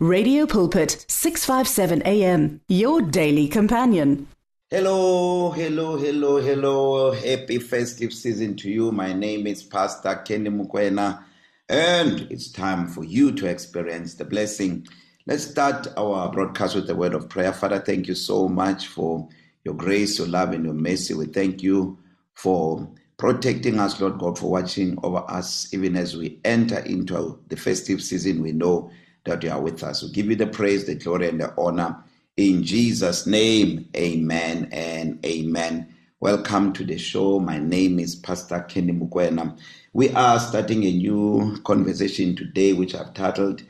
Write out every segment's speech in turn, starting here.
Radio Pulpit 657 AM your daily companion. Hello, hello, hello, hello. Happy festive season to you. My name is Pastor Kenny Mukwena and it's time for you to experience the blessing. Let's start our broadcast with a word of prayer. Father, thank you so much for your grace, your love and your mercy. We thank you for protecting us, Lord God, for watching over us even as we enter into the festive season. We know that you are with us. We give you the praise, the glory, and the honor. In Jesus' name, amen and amen. Welcome to the show. My name is Pastor Kenny Mukwena. We are starting a new conversation today, which I've titled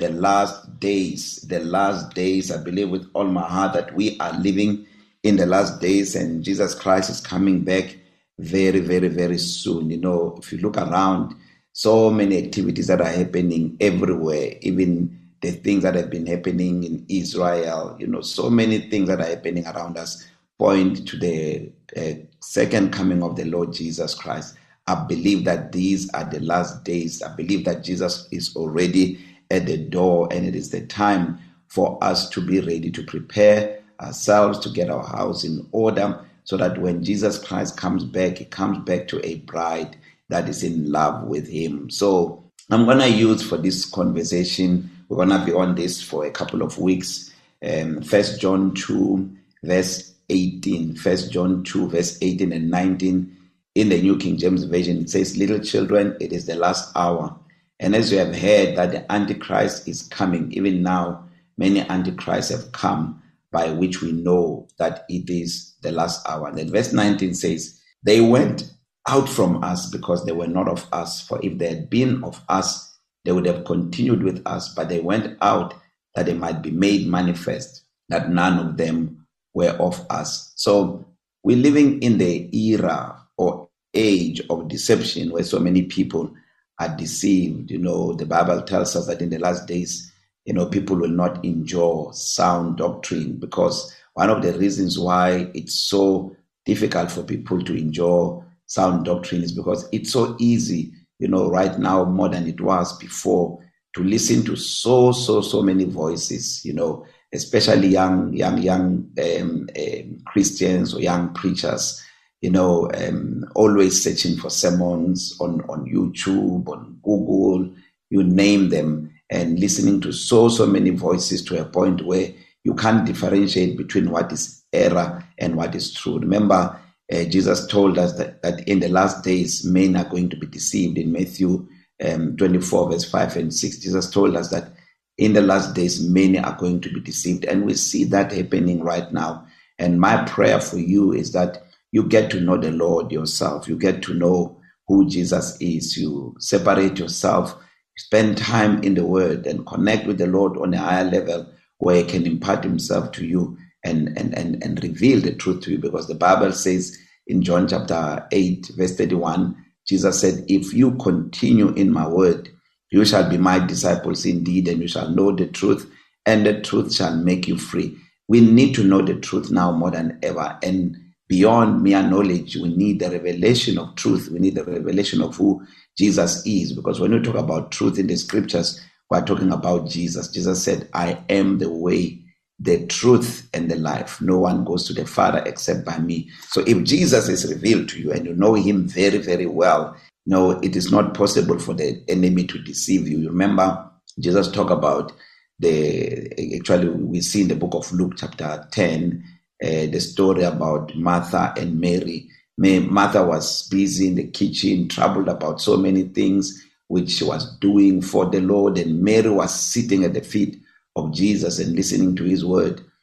The Last Days. The Last Days. I believe with all my heart that we are living in the last days and Jesus Christ is coming back very, very, very soon. You know, if you look around, so many activities that are happening everywhere even the things that have been happening in Israel you know so many things that are happening around us point to the uh, second coming of the Lord Jesus Christ I believe that these are the last days I believe that Jesus is already at the door and it is the time for us to be ready to prepare ourselves to get our house in order so that when Jesus Christ comes back he comes back to a bride that is in love with Him. So I'm going to use for this conversation, we're going to be on this for a couple of weeks. First um, John 2, verse 18. First John 2, verse 18 and 19. In the New King James Version, it says, Little children, it is the last hour. And as you have heard that the Antichrist is coming, even now, many Antichrists have come by which we know that it is the last hour. And then verse 19 says, They went out from us because they were not of us. For if they had been of us, they would have continued with us, but they went out that they might be made manifest that none of them were of us. So we're living in the era or age of deception where so many people are deceived. You know, the Bible tells us that in the last days, you know, people will not endure sound doctrine because one of the reasons why it's so difficult for people to endure sound doctrines because it's so easy, you know, right now more than it was before to listen to so so so many voices, you know, especially young young young um, um, Christians or young preachers, you know, um, always searching for sermons on on YouTube, on Google, you name them, and listening to so so many voices to a point where you can't differentiate between what is error and what is true. Remember Uh, Jesus told us that, that, in the last days men are going to be deceived. In Matthew um, 24, verse 5 and 6, Jesus told us that in the last days many are going to be deceived. And we see that happening right now. And my prayer for you is that you get to know the Lord yourself, you get to know who Jesus is, you separate yourself, spend time in the Word, and connect with the Lord on a higher level where He can impart Himself to you and, and, and, and reveal the truth to you because the Bible says in John chapter 8, verse 31, Jesus said, If you continue in my word, you shall be my disciples indeed, and you shall know the truth, and the truth shall make you free. We need to know the truth now more than ever. And beyond mere knowledge, we need the revelation of truth. We need the revelation of who Jesus is. Because when we talk about truth in the scriptures, we're talking about Jesus. Jesus said, I am the way, the truth and the life. No one goes to the Father except by me. So if Jesus is revealed to you and you know him very, very well, no, it is not possible for the enemy to deceive you. You remember Jesus talked about the actually we see in the book of Luke chapter 10 uh, the story about Martha and Mary. May, Martha was busy in the kitchen, troubled about so many things which she was doing for the Lord, and Mary was sitting at the feet of Jesus and listening to his word.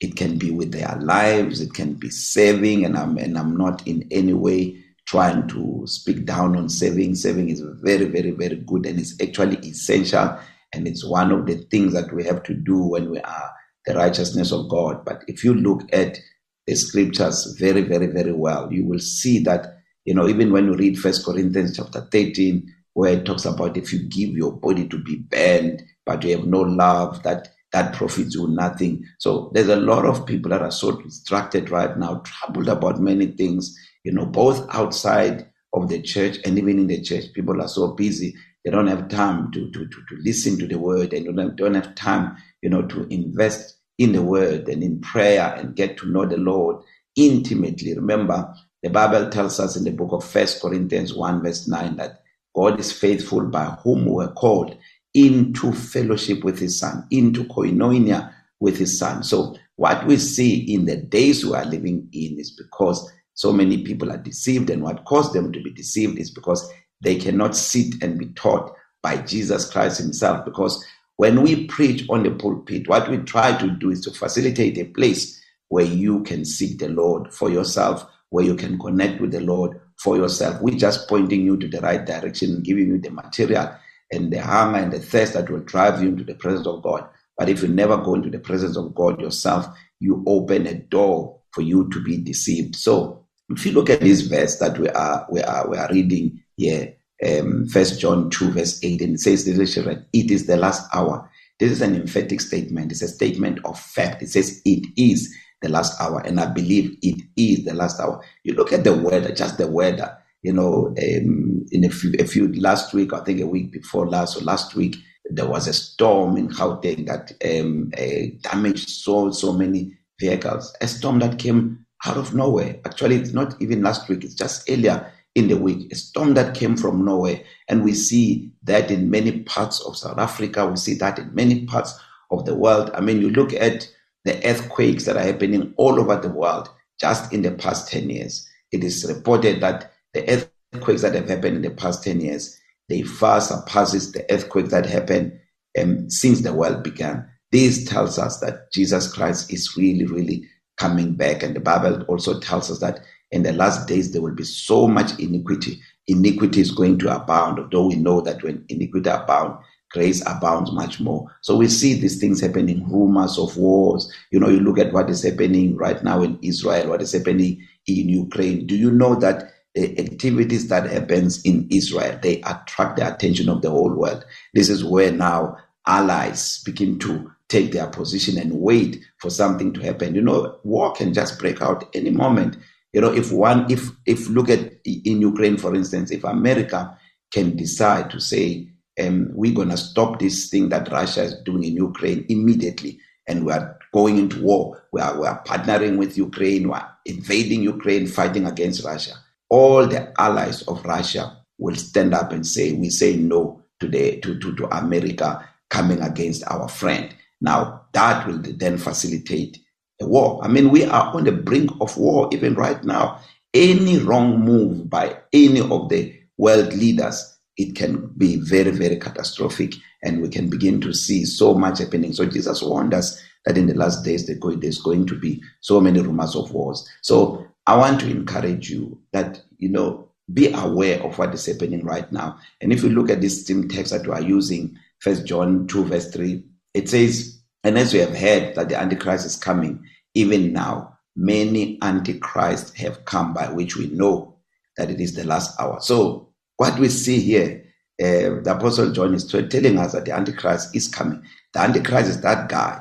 It can be with their lives, it can be saving, and I'm and I'm not in any way trying to speak down on saving. Saving is very, very, very good and it's actually essential. And it's one of the things that we have to do when we are the righteousness of God. But if you look at the scriptures very, very, very well, you will see that, you know, even when you read First Corinthians chapter 13, where it talks about if you give your body to be burned, but you have no love, that that profits you nothing. So there's a lot of people that are so distracted right now, troubled about many things, you know, both outside of the church and even in the church. People are so busy, they don't have time to to, to, to listen to the word, they don't have, don't have time, you know, to invest in the word and in prayer and get to know the Lord intimately. Remember, the Bible tells us in the book of First Corinthians 1, verse 9 that God is faithful by whom we were called into fellowship with his son, into koinonia with his son. So what we see in the days we are living in is because so many people are deceived and what caused them to be deceived is because they cannot sit and be taught by Jesus Christ himself because when we preach on the pulpit what we try to do is to facilitate a place where you can seek the Lord for yourself where you can connect with the Lord for yourself. We're just pointing you to the right direction, giving you the material and the hunger and the thirst that will drive you into the presence of God. But if you never go into the presence of God yourself, you open a door for you to be deceived. So if you look at this verse that we are we are we are reading here, um, First um, John two verse eight, and it says, "Little children, it is the last hour." This is an emphatic statement. It's a statement of fact. It says, "It is." the last hour, and I believe it is the last hour. You look at the weather, just the weather. You know, um, in a few, a few last week, I think a week before last or last week, there was a storm in Gauteng that um, uh, damaged so so many vehicles. A storm that came out of nowhere. Actually, it's not even last week; it's just earlier in the week. A storm that came from nowhere, and we see that in many parts of South Africa. We see that in many parts of the world. I mean, you look at the earthquakes that are happening all over the world just in the past 10 years. It is reported that the earthquakes that have happened in the past 10 years, they far surpasses the earthquakes that happened um, since the world began. This tells us that Jesus Christ is really, really coming back. And the Bible also tells us that in the last days there will be so much iniquity. Iniquity is going to abound, although we know that when iniquity abounds, grace abounds much more. So we see these things happening, rumors of wars. You know, you look at what is happening right now in Israel, what is happening in Ukraine. Do you know that the eh, activities that happens in Israel, they attract the attention of the whole world. This is where now allies begin to take their position and wait for something to happen. You know, war can just break out any moment. You know, if one, if, if look at in Ukraine, for instance, if America can decide to say, um, we're going to stop this thing that Russia is doing in Ukraine immediately. And we are going into war. We are, we are partnering with Ukraine. We are invading Ukraine, fighting against Russia. All the allies of Russia will stand up and say, we say no to, the, to, to, to America coming against our friend. Now, that will then facilitate a war. I mean, we are on the brink of war even right now. Any wrong move by any of the world leaders it can be very, very catastrophic. And we can begin to see so much happening. So Jesus warned us that in the last days, there's going to be so many rumors of wars. So I want to encourage you that, you know, be aware of what is happening right now. And if you look at this same text that we are using, First John 2, verse 3, it says, And as we have heard that the Antichrist is coming, even now, many Antichrists have come by which we know that it is the last hour. So What we see here, uh, the Apostle John is telling us that the Antichrist is coming. The Antichrist is that guy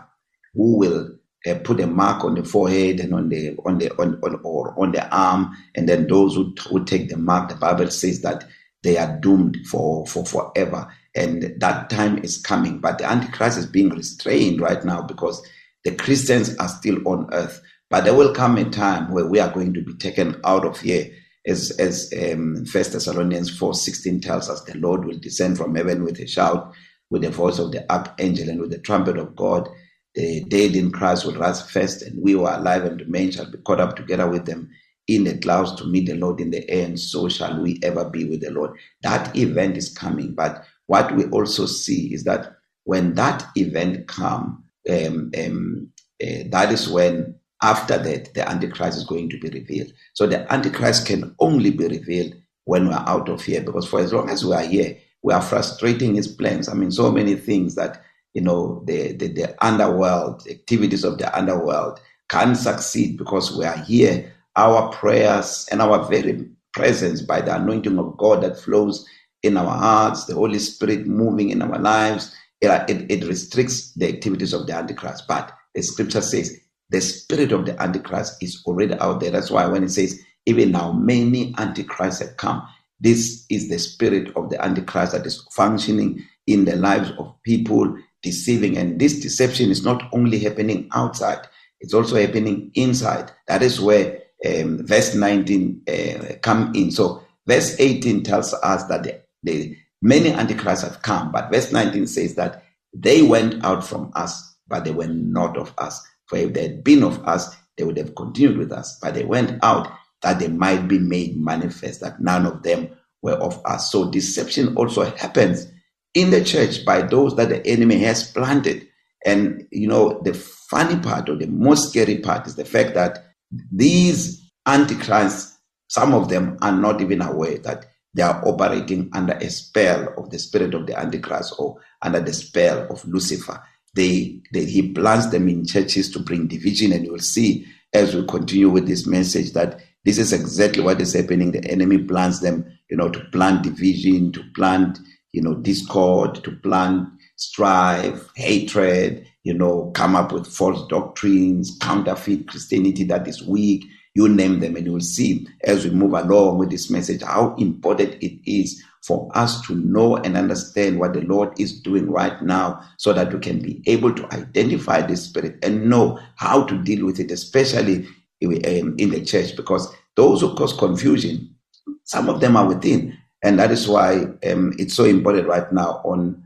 who will uh, put a mark on the forehead and on the on the on, on or on the arm, and then those who, who take the mark, the Bible says that they are doomed for for forever, and that time is coming. But the Antichrist is being restrained right now because the Christians are still on earth. But there will come a time where we are going to be taken out of here as as um, First Thessalonians four sixteen tells us, the Lord will descend from heaven with a shout, with the voice of the archangel, and with the trumpet of God. The dead in Christ will rise first, and we who are alive and remain shall be caught up together with them in the clouds to meet the Lord in the air, and so shall we ever be with the Lord. That event is coming, but what we also see is that when that event come, um, um, uh, that is when After that, the Antichrist is going to be revealed. So the Antichrist can only be revealed when we're out of here, because for as long as we are here, we are frustrating his plans. I mean, so many things that, you know, the, the, the underworld, activities of the underworld can succeed because we are here. Our prayers and our very presence by the anointing of God that flows in our hearts, the Holy Spirit moving in our lives, it, it, it restricts the activities of the Antichrist. But the scripture says the spirit of the Antichrist is already out there. That's why when it says, even now many Antichrists have come, this is the spirit of the Antichrist that is functioning in the lives of people, deceiving. And this deception is not only happening outside, it's also happening inside. That is where um, verse 19 uh, come in. So verse 18 tells us that the, the many antichrists have come, but verse 19 says that they went out from us, but they were not of us. For if they had been of us, they would have continued with us. But they went out that they might be made manifest that none of them were of us. So deception also happens in the church by those that the enemy has planted. And you know, the funny part or the most scary part is the fact that these antichrists, some of them are not even aware that they are operating under a spell of the spirit of the antichrist or under the spell of Lucifer. They, they, he plants them in churches to bring division, and you'll see as we continue with this message that this is exactly what is happening. The enemy plants them, you know, to plant division, to plant, you know, discord, to plant strife, hatred, you know, come up with false doctrines, counterfeit Christianity that is weak. You name them, and you'll see as we move along with this message how important it is for us to know and understand what the Lord is doing right now so that we can be able to identify the spirit and know how to deal with it, especially um, in the church, because those who cause confusion, some of them are within. And that is why um, it's so important right now on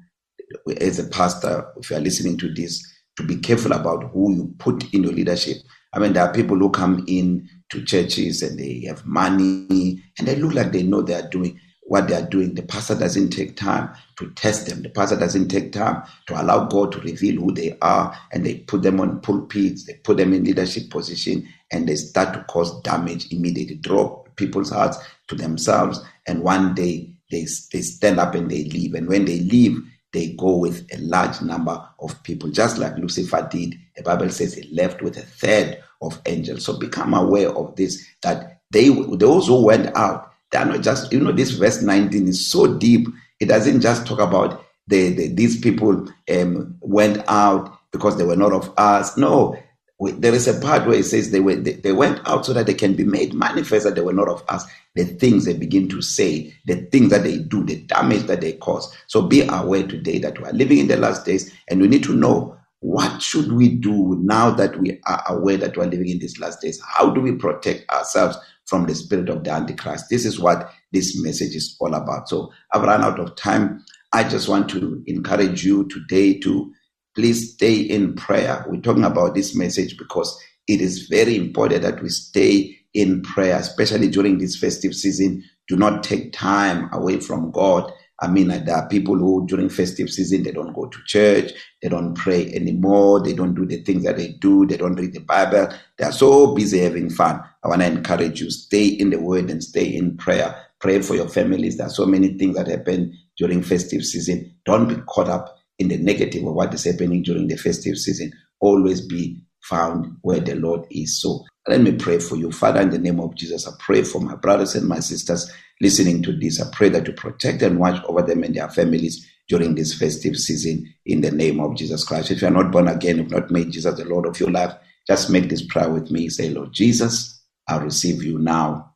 as a pastor, if you are listening to this, to be careful about who you put in your leadership. I mean, there are people who come in to churches and they have money and they look like they know they are doing, what they are doing. The pastor doesn't take time to test them. The pastor doesn't take time to allow God to reveal who they are, and they put them on pulpits, they put them in leadership position, and they start to cause damage immediately, draw people's hearts to themselves, and one day they they stand up and they leave. And when they leave, they go with a large number of people, just like Lucifer did. The Bible says he left with a third of angels. So become aware of this that they those who went out They are not just, you know, this verse 19 is so deep. It doesn't just talk about the, the these people um, went out because they were not of us. No, we, there is a part where it says they, were, they, they went out so that they can be made manifest that they were not of us. The things they begin to say, the things that they do, the damage that they cause. So be aware today that we are living in the last days, and we need to know what should we do now that we are aware that we are living in these last days. How do we protect ourselves from the spirit of the Antichrist. This is what this message is all about. So I've run out of time. I just want to encourage you today to please stay in prayer. We're talking about this message because it is very important that we stay in prayer, especially during this festive season. Do not take time away from God I mean, there are people who during festive season, they don't go to church, they don't pray anymore, they don't do the things that they do, they don't read the Bible. They are so busy having fun. I want to encourage you, stay in the word and stay in prayer. Pray for your families. There are so many things that happen during festive season. Don't be caught up in the negative of what is happening during the festive season. Always be found where the Lord is. So let me pray for you. Father, in the name of Jesus, I pray for my brothers and my sisters listening to this. I pray that you protect and watch over them and their families during this festive season in the name of Jesus Christ. If you are not born again, if not made Jesus the Lord of your life, just make this prayer with me. Say, Lord Jesus, I receive you now